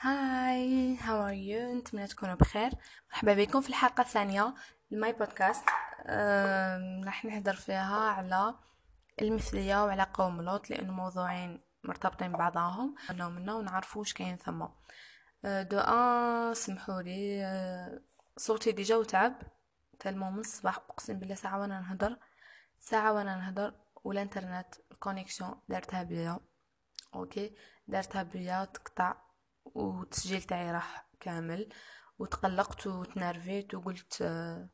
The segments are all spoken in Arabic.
Hi how are you نتمنى تكونوا بخير. مرحبا بكم في الحلقة الثانية ل my podcast. راح نهدر فيها على المثلية وعلى قوم لوط لأنه موضوعين مرتبطين ببعضهم. انه منا ونعرفوا واش كاين ثم. أه، donc سمحوا لي أه، صوتي déjà وتعب. tellement من الصباح أقسم بالله ساعة وأنا نهدر ساعة وأنا نهدر والانترنت ال connexion دارتها بيا. Okay؟ دارتها بيا تقطع. والتسجيل تاعي راح كامل. وتقلقت وتنرفزت وقلت آه،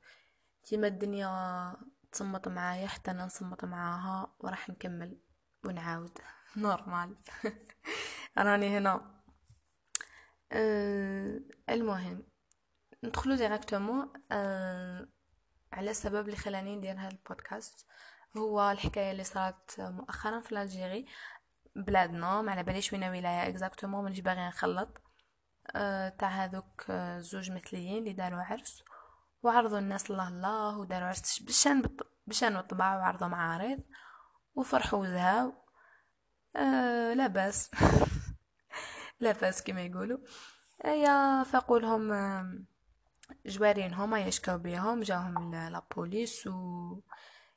كيما الدنيا تصمت معايا حتى أنا نصمت معاها وراح نكمل ونعاود. Normal. راني هنا. أه المهم ندخلو directement أه على السبب اللي خلاني ندير هذا البودكاست. هو الحكاية اللي صارت مؤخرا في l'Algérie بلادنا ما على باليش وين ولايه exactement مانيش باغي نخلط. تاع هذوك أه زوج مثليين اللي داروا عرس وعرضوا الناس الله الله وداروا عرس بشان. بشان بالطبع وعرضوا معارض وفرحوا وزهاو أه لا بأس. لا بأس كما يقولوا. يا فقولهم أه جوارين هما يشكاو بيهم جاهم la police و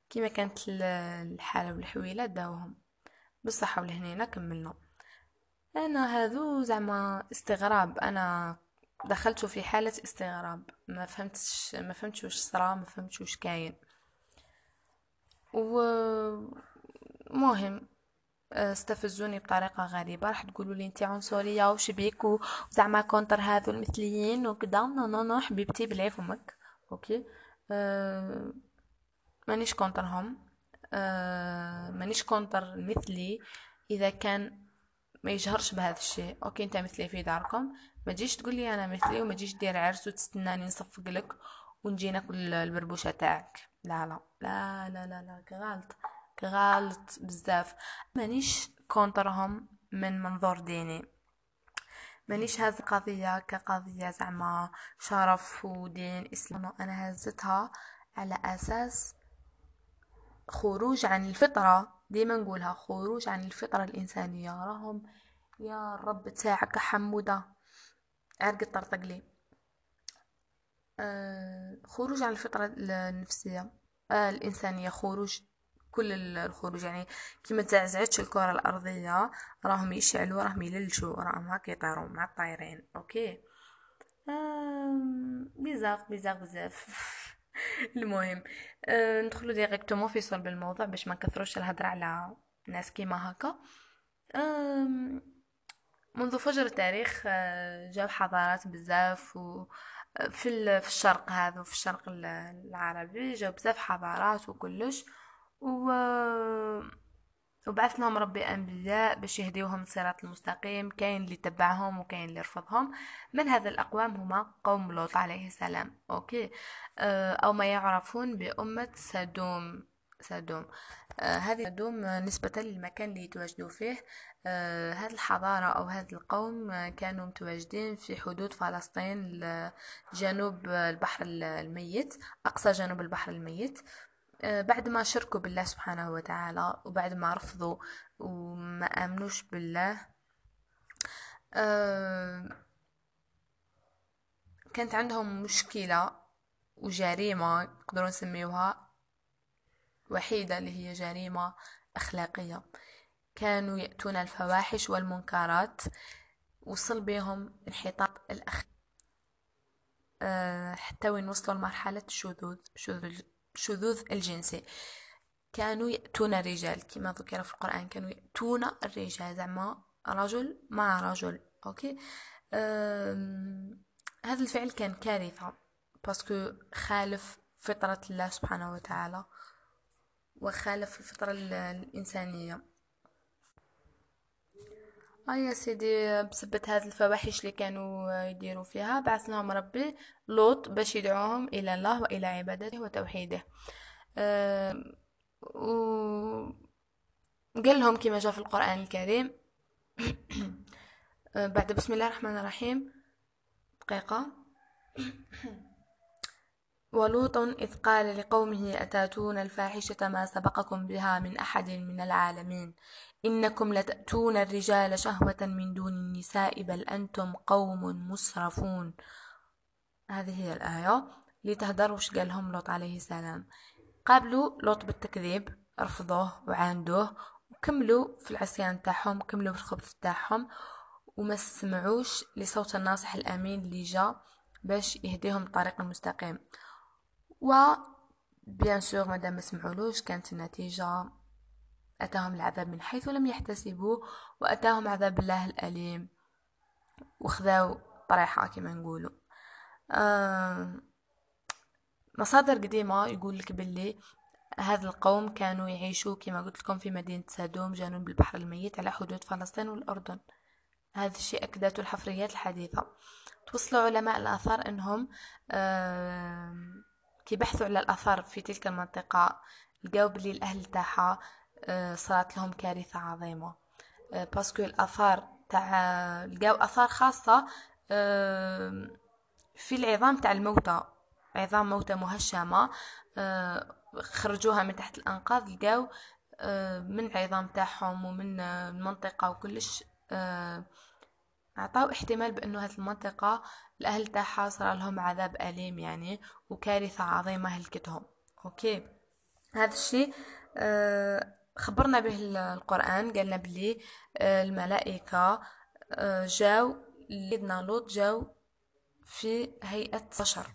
كيما كانت الحالة والحويلة داوهم. بالصحة والهنينة كملنا. أنا هذو زعما استغراب. أنا دخلت في حالة استغراب. ما فهمتش ما فهمتش واش صرا ما فهمتش واش كاين. و مهم استفزوني بطريقة غريبة. راح تقولوا لي انت عنصرية وش بيك وزعما contre هذو المثليين وكذا no no no حبيبتي بلاي فمك Okay. أه مانيش contre هم. آه مانيش contre مثلي. إذا كان ما يجهرش بهذا الشيء. Okay أنت مثلي في داركم. ما تجيش تقول لي أنا مثلي وما تجيش دير عرس وتستناني نصفق لك ونجي ناكل البربوشة تاعك. لا لا لا لا لا لا كغالط كغالط بزاف. مانيش contre هم من منظور ديني. مانيش هذه القضية كقضية زعما شرف ودين إسلام. أنا هزتها على أساس خروج عن الفطرة. ديما نقولها خروج عن الفطرة الإنسانية راهم يا رب تاعك حمودة. عرق طرطق لي آه خروج عن الفطرة النفسية آه الإنسانية. خروج كل الخروج يعني كيما تعزعتش الكرة الأرضية راهم يشعلوا راهم يللشوا راهم هاك يطيروا مع الطايرين. أوكي. آه بيزاق بيزاق بزاف. المهم أه ندخلو ديريكتومون في صلب الموضوع باش ما نكثروش الهضرة على ناس كيما هكا. منذ فجر التاريخ أه جاو حضارات بزاف و في في الشرق هذا في الشرق العربي جاو بزاف حضارات وكلش و وبعث لهم ربي أنبياء باش يهديوهم الصراط المستقيم كاين اللي تبعهم وكاين اللي رفضهم. من هذا الأقوام هما قوم لوط عليه السلام. أوكي. آه، أو ما يعرفون بأمة سدوم. سدوم. آه هذه سدوم نسبة للمكان اللي يتواجدوا فيه. آه الحضارة أو هذا القوم كانوا متواجدين في حدود فلسطين جنوب البحر الميت أقصى جنوب البحر الميت. بعد ما شركوا بالله سبحانه وتعالى وبعد ما رفضوا وما آمنوش بالله آه، كانت عندهم مشكلة وجريمة نقدروا نسميوها وحيدة اللي هي جريمة أخلاقية. كانوا يأتون الفواحش والمنكرات وصل بهم انحطاط الأخ أه حتى وين وصلوا لمرحلة الشذوذ شذوذ الشذوذ الجنسي. كانوا يأتون الرجال كما ذكر في القرآن كانوا يأتون الرجال زعما رجل مع رجل okay؟ هذا الفعل كان كارثة parce que خالف فطرة الله سبحانه وتعالى وخالف الفطرة الإنسانية. آه يا سيدي بسبة هذه الفواحش اللي كانوا يديروا فيها. بعث لهم ربي لوط باش يدعوهم إلى الله وإلى عبادته وتوحيده. أه و قال لهم كما جاء في القرآن الكريم. أه بعد بسم الله الرحمن الرحيم. دقيقة. ولوط إذ قال لقومه أتاتون الفاحشة ما سبقكم بها من أحد من العالمين؟ إنكم لتأتون الرجال شهوة من دون النساء بل أنتم قوم مسرفون. هذه هي الآية. لتهدر وش قالهم لوط عليه السلام. قابلوا لوط بالتكذيب رفضوه وعاندوه وكملوا في العصيان تاعهم كملوا في الخبث تاعهم وما سمعوش لصوت الناصح الأمين اللي جا باش يهديهم الطريق المستقيم. و بيان سور مادام ما سمعولوش كانت النتيجة أتاهم العذاب من حيث لم يحتسبوا وأتاهم عذاب الله الأليم. وخذاو طريحة كما نقولوا. مصادر قديمة يقول لك باللي هذا القوم كانوا يعيشوا كما قلت لكم في مدينة سادوم جنوب البحر الميت على حدود فلسطين والأردن. هذا الشيء أكدته الحفريات الحديثة. توصلوا علماء الآثار أنهم كي بحثوا على الآثار في تلك المنطقة. لقاو بلي الأهل تاعها صارت لهم كارثة عظيمة. آه، باسكو الآثار تاع لقاو آثار خاصة في العظام تاع الموتى عظام موتى مهشمة آه، خرجوها من تحت الأنقاض لقاو من العظام تاعهم ومن المنطقة وكلش أعطاو احتمال بأنه هذه المنطقة الأهل تاعها صار لهم عذاب أليم يعني وكارثة عظيمة هلكتهم. Okay؟ هذا الشيء آه، خبرنا به القرآن قالنا بلي آه، الملائكة آه، جاو لسيدنا لوط جاو في هيئة بشر.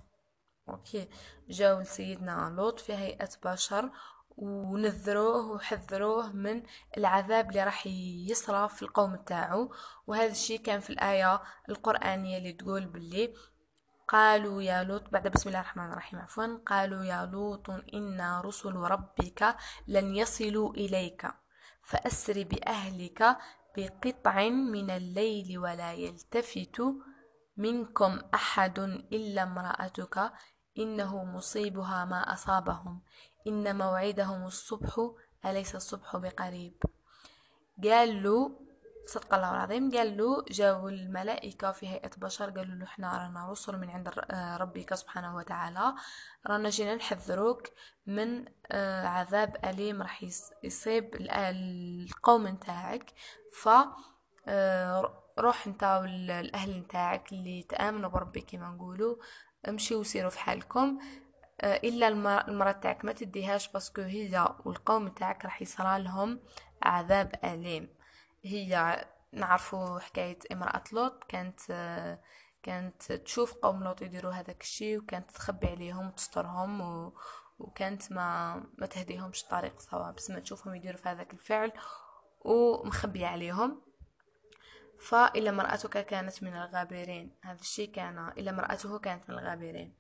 Okay. جاو لسيدنا لوط في هيئة بشر ونذروه وحذروه من العذاب اللي راح يصرى في القوم تاعو وهذا الشيء كان في الآية القرآنية اللي تقول باللي قالوا يا لوط بعد بسم الله الرحمن الرحيم عفوا. قالوا يا لوط إنا رسل ربك لن يصلوا إليك فأسر بأهلك بقطع من الليل ولا يلتفت منكم أحد إلا امرأتك إنه مصيبها ما أصابهم. إن موعدهم الصبح أليس الصبح بقريب؟ قال له صدق الله العظيم قال له جاءوا الملائكة في هيئة بشر قالوا له إحنا رانا رسل من عند ربك سبحانه وتعالى رانا جينا نحذروك من آه، عذاب أليم راح يصيب القوم نتاعك. ف آه، روح انت والاهل نتاعك اللي تآمنوا بربي كما نقولوا امشي وسيروا في حالكم. آه، إلا المرأة تاعك ما تديهاش باسكو هي والقوم تاعك راح يصرى لهم عذاب أليم. هي نعرفوا حكاية امرأة لوط كانت كانت تشوف قوم لوط يديروا هذاك الشيء وكانت تخبي عليهم وتسترهم و... وكانت ما ما تهديهمش طريق صواب بس ما تشوفهم يديروا في هذاك الفعل ومخبية عليهم. فإلا مرأتك كانت من الغابرين. هذا الشيء كان إلا مرأته كانت من الغابرين.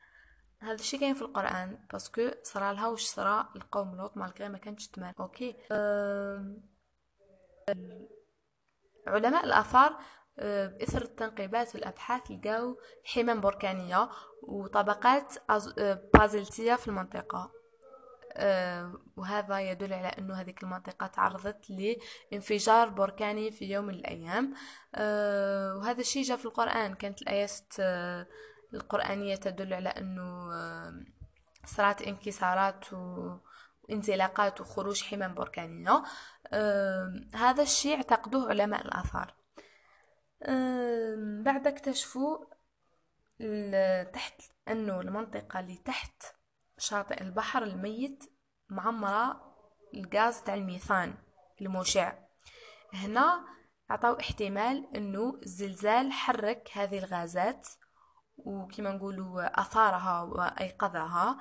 هذا الشيء كاين في القرآن parce que صرا لها واش صرا القوم لوط malgré ما كانتش تمام. okay. علماء الآثار آه، بإثر التنقيبات والأبحاث لقاو حمم بركانية وطبقات آه، بازلتية في المنطقة. آه، وهذا يدل على أنه هذه المنطقة تعرضت لانفجار بركاني في يوم من الأيام. وهذا الشيء جاء في القرآن. كانت الآيات القرآنية تدل على أنه صارت انكسارات وانزلاقات وخروج حمم بركانية هذا الشيء اعتقدوه علماء الآثار. بعد اكتشفوا تحت أنه المنطقة اللي تحت شاطئ البحر الميت معمرة الغاز تاع الميثان المشع هنا عطاو احتمال أنه الزلزال حرك هذه الغازات وكما نقولوا أثارها وأيقظها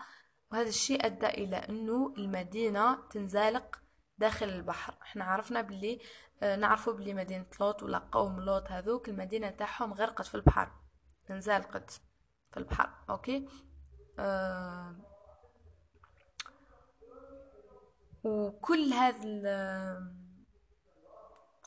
وهذا الشيء أدى إلى أنه المدينة تنزلق داخل البحر. إحنا عرفنا باللي آه نعرفوا باللي مدينة لوط ولا قوم لوط هذوك المدينة تاعهم غرقت في البحر انزلقت في البحر أوكي؟ آه وكل هذا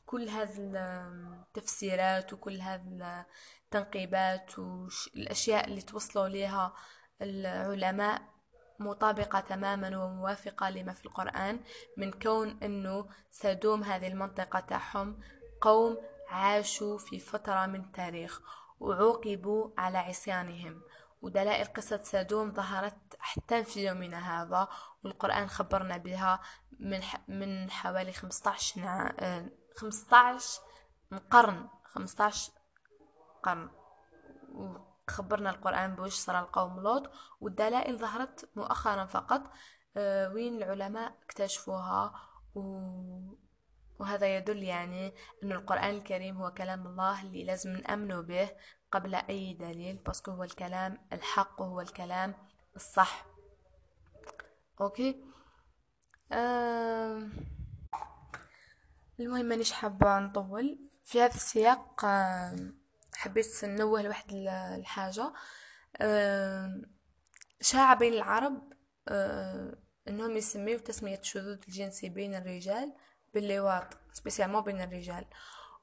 كل هذه التفسيرات وكل هذه التنقيبات والأشياء اللي توصلوا لها العلماء مطابقة تماما وموافقة لما في القرآن من كون أنه سدوم هذه المنطقة تاعهم قوم عاشوا في فترة من التاريخ وعوقبوا على عصيانهم. ودلائل قصة سادوم ظهرت حتى في يومنا هذا والقرآن خبرنا بها من من حوالي 15 15 قرن 15 قرن. خبرنا القرآن بوش صار القوم لوط والدلائل ظهرت مؤخرا فقط آه، وين العلماء اكتشفوها وهذا يدل يعني أن القرآن الكريم هو كلام الله اللي لازم نأمنه به قبل أي دليل باسكو هو الكلام الحق وهو الكلام الصح. okay؟ أه المهم مانيش حابة نطول. في هذا السياق حبيت ننوه لواحد الحاجة. شاع بين العرب إنهم يسميو تسمية الشذوذ الجنسي بين الرجال باللواط spécialement بين الرجال.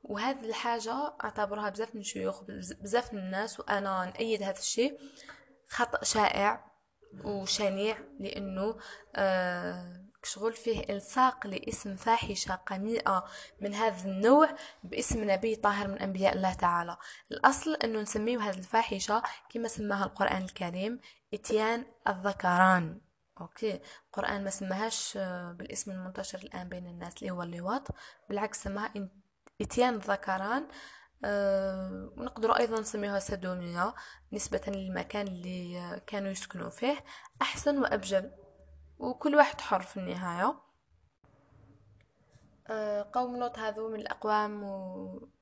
وهذه الحاجة أعتبرها بزاف من الشيوخ بزاف من الناس وأنا نأيد هذا الشيء. خطأ شائع وشنيع لأنه آه شغل فيه إلصاق لاسم فاحشة قميئة من هذا النوع باسم نبي طاهر من أنبياء الله تعالى. الأصل أنه نسميه هذه الفاحشة كما سماها القرآن الكريم إتيان الذكران. أوكي؟ القرآن ما سماهاش آه، بالاسم المنتشر الآن بين الناس اللي هو اللواط بالعكس سماها إتيان الذكران أه ونقدر أيضا نسميها سدومية نسبة للمكان اللي آه، كانوا يسكنوا فيه أحسن وابجل وكل واحد حر في النهاية. أه قوم لوط هذو من الأقوام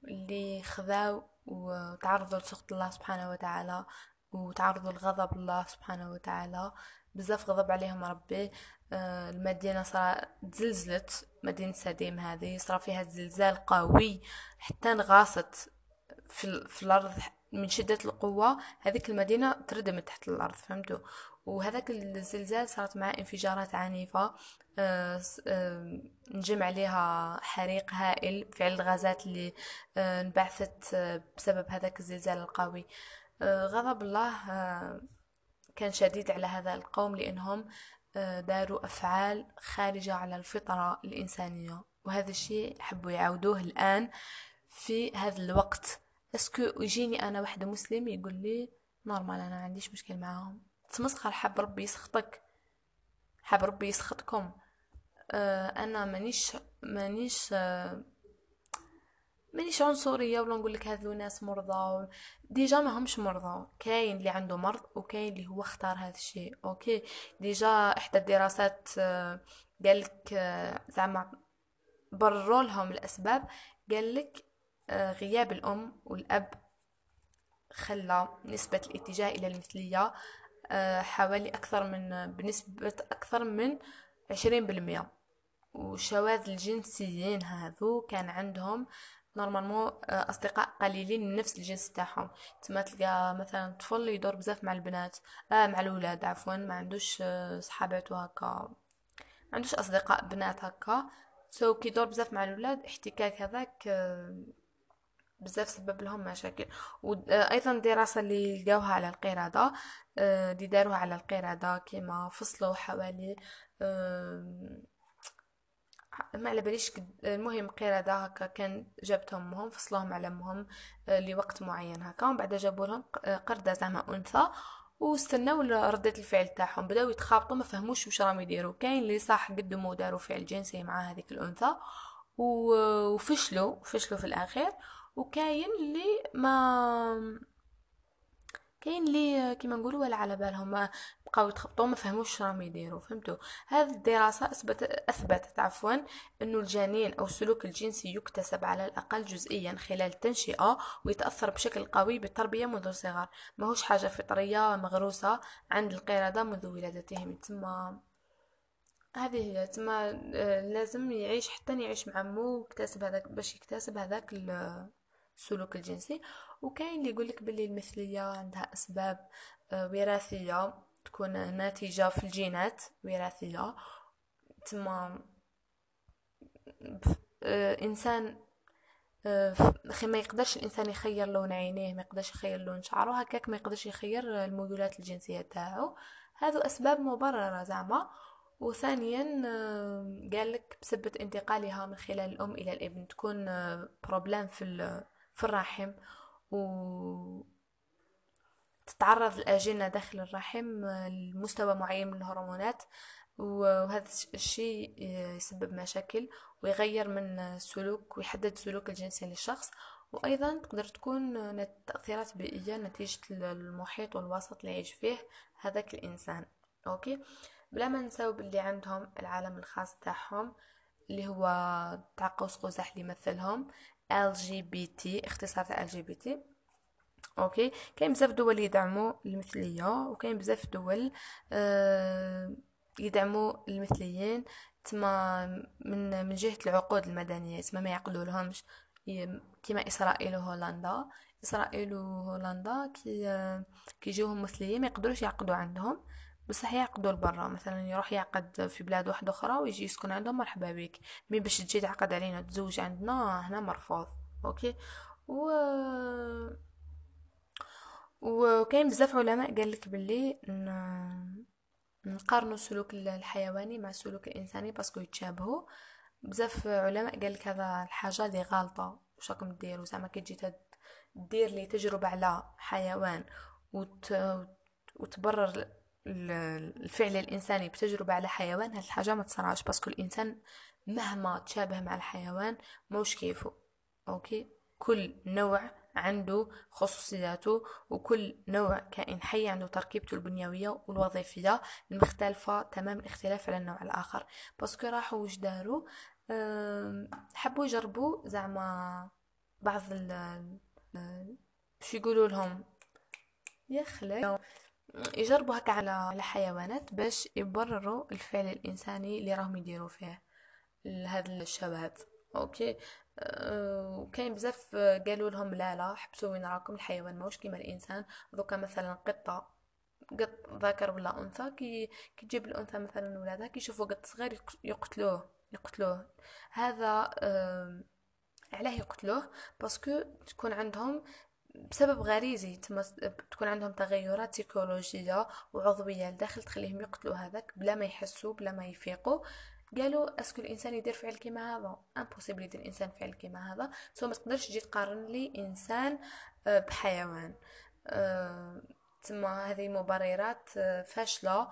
اللي خذاو وتعرضوا لسخط الله سبحانه وتعالى وتعرضوا لغضب الله سبحانه وتعالى. بزاف غضب عليهم ربي. آه، المدينة صار تزلزلت مدينة سديم هذه صار فيها زلزال قوي حتى انغاصت في, في الأرض من شدة القوة. هذيك المدينة تردمت تحت الأرض فهمتوا؟ وهذاك الزلزال صارت معاه انفجارات عنيفة آه، آه، نجم عليها حريق هائل فعل الغازات اللي انبعثت بسبب هذاك الزلزال القوي. غضب الله كان شديد على هذا القوم لأنهم آه، داروا أفعال خارجة على الفطرة الإنسانية. وهذا الشيء حبوا يعودوه الآن في هذا الوقت. est-ce que يجيني أنا واحدة مسلم يقول لي normal أنا عنديش مشكل معاهم؟ تمسخر حب ربي يسخطك حب ربي يسخطكم. آه، أنا مانيش مانيش آه، مانيش عنصرية ولا نقول لك هذو ناس مرضى déjà ما همش مرضى. كاين اللي عنده مرض وكاين اللي هو اختار هذا الشيء. okay؟ déjà إحدى الدراسات آه، قال لك آه، زعما برروا لهم الأسباب. قال لك آه، غياب الأم والأب خلى نسبة الاتجاه إلى المثلية حوالي أكثر من بنسبة أكثر من عشرين بالمية. وشواذ الجنسيين هذو كان عندهم normalement آه، أصدقاء قليلين من نفس الجنس تاعهم. تما تلقى مثلا طفل يدور بزاف مع البنات آه مع الولاد عفوا ما عندوش آه، صحابات هكا ما عندوش أصدقاء بنات هكا. so كي يدور بزاف مع الولاد احتكاك هذاك آه، بزاف سبب لهم مشاكل. وأيضا دراسة اللي لقاوها على القرده اللي داروها على القرده كيما فصلوا حوالي ما على باليش المهم قردة هكا كان جابت امهم فصلهم على امهم آه، لوقت معين هكا. ومن بعد جابوا لهم آه، قردة زعما أنثى واستناو ردة الفعل تاعهم. بداو يتخابطوا ما فهموش واش راهم يديروا. كاين اللي صح قدموا داروا فعل جنسي مع هذيك الأنثى وفشلوا فشلوا في الأخير. وكاين اللي ما كاين اللي كيما نقولوا ولا على بالهم بقاو يتخبطوا ما فهموش راهم يديروا فهمتوا؟ هذه الدراسة أثبت أثبتت عفوا إنه الجنين أو السلوك الجنسي يكتسب على الأقل جزئيا خلال التنشئه ويتأثر بشكل قوي بالتربية منذ الصغر. ماهوش حاجة فطرية مغروسة عند القردة منذ ولادتهم. تما هذه هي تما آه، لازم يعيش حتى يعيش مع مو يكتسب هذاك باش يكتسب هذاك السلوك الجنسي وكاين اللي يقولك باللي المثلية عندها أسباب آه، وراثية تكون ناتجة في الجينات وراثية. تما آه، إنسان أخي آه، ما يقدرش الإنسان يخير لون عينيه ما يقدرش يخير لون شعره هكاك ما يقدرش يخير الميولات الجنسية تاعو. هذو أسباب مبررة زعما. وثانيا آه، قال لك بسبب انتقالها من خلال الأم إلى الابن تكون بروبلام في في الرحم و تتعرض الأجنة داخل الرحم لمستوى معين من الهرمونات وهذا الشيء يسبب مشاكل ويغير من السلوك ويحدد السلوك الجنسي للشخص. وأيضا تقدر تكون تأثيرات بيئية نتيجة المحيط والوسط اللي يعيش فيه هذاك الإنسان. أوكي؟ بلا ما نساو باللي عندهم العالم الخاص تاعهم اللي هو تاع قوس قزح اللي يمثلهم LGBT اختصار تاع LGBT أوكي كاين بزاف دول يدعموا المثلية وكاين بزاف دول آه يدعموا المثليين. تما من من جهة العقود المدنية تما ما يعقدوا لهمش كيما إسرائيل وهولندا. إسرائيل وهولندا كي كيجيوهم مثليين ما يقدروش يعقدوا عندهم. بصح يعقدوا لبرا مثلا يروح يعقد في بلاد واحدة أخرى ويجي يسكن عندهم مرحبا بك. mais باش تجي تعقد علينا تزوج عندنا هنا مرفوض. okay؟ و وكاين بزاف علماء قالك باللي نقارنوا السلوك الحيواني مع السلوك الإنساني parce que يتشابهوا. بزاف علماء قالك هذا الحاجة اللي غلطه واش راكم ديروا؟ زعما كي تجي دير لي تجربة على حيوان وت... وتبرر الفعل الإنساني بتجربة على حيوان هاد الحاجة ما تصراش parce que الانسان مهما تشابه مع الحيوان موش كيفه okay؟ كل نوع عنده خصوصياته وكل نوع كائن حي عنده تركيبته البنيوية والوظيفية المختلفة تمام الاختلاف على النوع الآخر. parce que راحوا وش داروا؟ حبوا يجربوا زعما بعض ال شو يقولوا لهم؟ يخلق يجربوا هكا على الحيوانات باش يبرروا الفعل الإنساني اللي راهم يديروا فيه. لهذا الشباب. okay؟ وكاين بزاف قالوا لهم لا لا حبسوا وين راكم الحيوان ماهوش كيما الإنسان. donc مثلا قطة قط ذكر ولا أنثى كي كي تجيب الأنثى مثلا ولادها كي يشوفوا قط صغير يقتلوه يقتلوه. هذا علاه يقتلوه parce que تكون عندهم بسبب غريزي تكون عندهم تغيرات سيكولوجية وعضوية لداخل تخليهم يقتلوا هذاك بلا ما يحسوا بلا ما يفيقوا. قالوا est-ce que الإنسان يدير فعل كيما هذا؟ impossible يدير الانسان فعل كيما هذا. so ما تقدرش تجي تقارن لي إنسان آه، بحيوان. آه، تما هذه مبررات آه، فاشلة.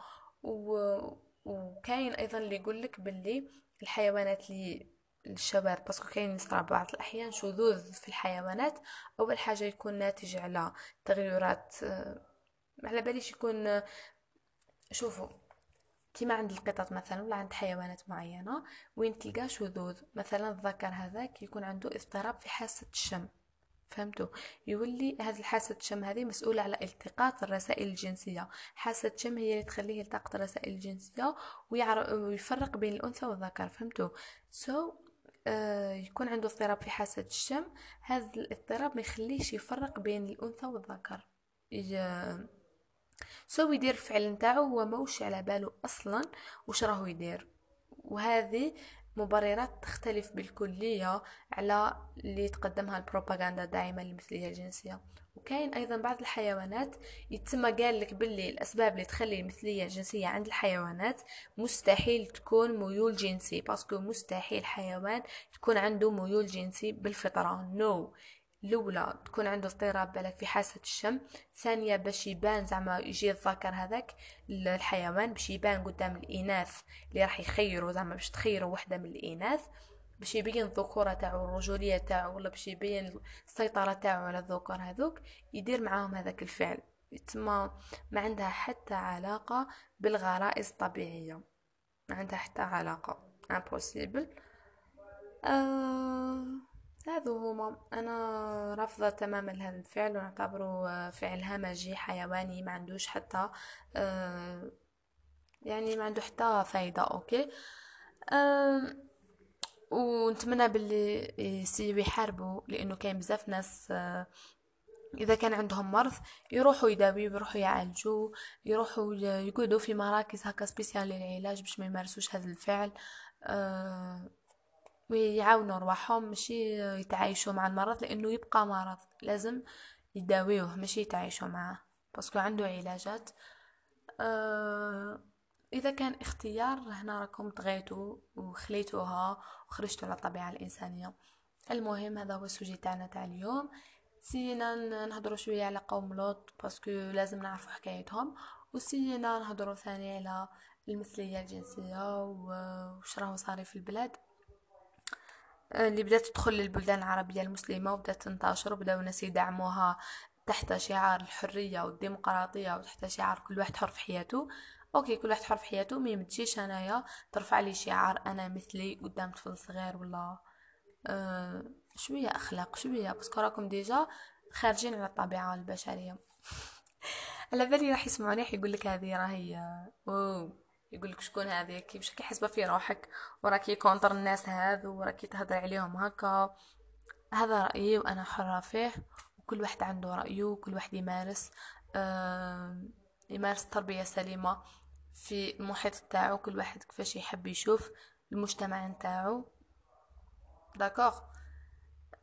وكاين أيضا اللي يقول لك باللي الحيوانات اللي الشباب باسكو كاين يصرى بعض الأحيان شذوذ في الحيوانات أول حاجة يكون ناتج على تغيرات على باليش يكون شوفوا كيما عند القطط مثلا ولا عند حيوانات معينة وين تلقى شذوذ مثلا الذكر هذاك يكون عنده اضطراب في حاسة الشم فهمتوا يولي هذه الحاسة الشم هذه مسؤولة على التقاط الرسائل الجنسية حاسة الشم هي اللي تخليه يلتقط الرسائل الجنسية ويفرق بين الأنثى والذكر فهمتوا so, آه يكون عنده اضطراب في حاسة الشم. هذا الاضطراب ما يخليش يفرق بين الأنثى والذكر. so يدير الفعل نتاعو هو موش على باله أصلا وش راهو يدير. وهذه مبررات تختلف بالكلية على اللي تقدمها البروباغندا دائما المثلية الجنسية وكاين أيضا بعض الحيوانات يتسمى قال لك باللي الأسباب اللي تخلي المثلية الجنسية عند الحيوانات مستحيل تكون ميول جنسي parce que مستحيل حيوان يكون عنده ميول جنسي بالفطرة no. الاولى تكون عنده اضطراب بالك في حاسة الشم. ثانية باش يبان زعما يجي الذكر هذاك الحيوان باش يبان قدام الإناث اللي راح يخيروا زعما باش تخيروا وحدة من الإناث باش يبين الذكورة تاعو الرجولية تاعو ولا باش يبين السيطرة تاعو على الذكور هذوك يدير معاهم هذاك الفعل. تما ما عندها حتى علاقة بالغرائز الطبيعية. ما عندها حتى علاقة. impossible أه. هذو هما. أنا رافضة تماما لهذا الفعل ونعتبره فعل همجي حيواني ما عندوش حتى آه، يعني ما عنده حتى فايدة okay؟ ونتمنى باللي يسييو يحاربوا لأنه كاين بزاف ناس آه، إذا كان عندهم مرض يروحوا يداويو يروحوا يعالجوا يروحوا يقعدوا في مراكز هكا spécial للعلاج باش ما يمارسوش هذا الفعل أه ويعاونوا رواحهم ماشي يتعايشوا مع المرض لأنه يبقى مرض لازم يداويوه ماشي يتعايشوا معاه parce que عنده علاجات. آه إذا كان اختيار هنا راكم طغيتوا وخليتوها وخرجتوا على الطبيعه الإنسانية. المهم هذا هو ال sujet تاعنا تاع اليوم. سيينا نهضروا شوية على قوم لوط parce que لازم نعرفوا حكايتهم. وسيينا نهضروا ثاني على المثلية الجنسية وش راهو صاري في البلاد. اللي بدات تدخل للبلدان العربية المسلمة وبدات تنتشر وبداو الناس يدعموها تحت شعار الحرية والديمقراطية وتحت شعار كل واحد حر في حياته. OK كل واحد حر في حياته mais متجيش أنايا ترفع لي شعار أنا مثلي قدام طفل صغير ولا أه شوية أخلاق شوية بس راكم déjà خارجين على الطبيعة البشريه على بالي راح يسمعوني راح يقول لك هذه راهي أوه. يقول لك شكون هذه؟ كيفاش كي حسبه في روحك؟ وراكي contre الناس هذو وراكي تهضر عليهم هكا. هذا رأيي وأنا حرة فيه وكل واحد عنده رأيه وكل واحد يمارس آه يمارس تربية سليمة في المحيط تاعو كل واحد كيفاش يحب يشوف المجتمع نتاعو. D'accord.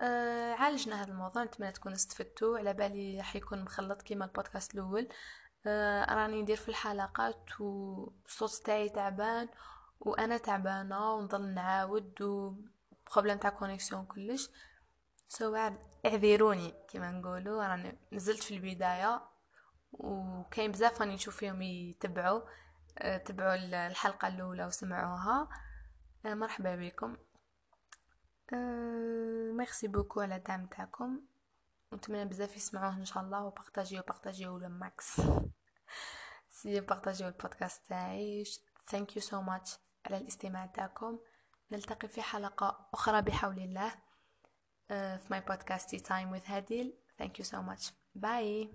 آه عالجنا هذا الموضوع. نتمنى تكونوا استفدتوا. على بالي راح يكون مخلط كيما البودكاست الأول. راني ندير في الحلقات والصوت تاعي تعبان وأنا تعبانة ونضل نعاود و problème تاع connexion كلش. So اعذروني كما نقولوا راني نزلت في البداية وكاين بزاف راني نشوف فيهم يتبعوا. آه، تبعوا الحلقة الأولى وسمعوها آه، مرحبا بكم. Merci beaucoup على الدعم تاعكم. نتمنى بزاف يسمعوه إن شاء الله و partagez partagez le max si partagez ال podcast تاعي thank you so much على الاستماع تاعكم. نلتقي في حلقة أخرى بحول الله. في my podcast time with هاديل thank you so much bye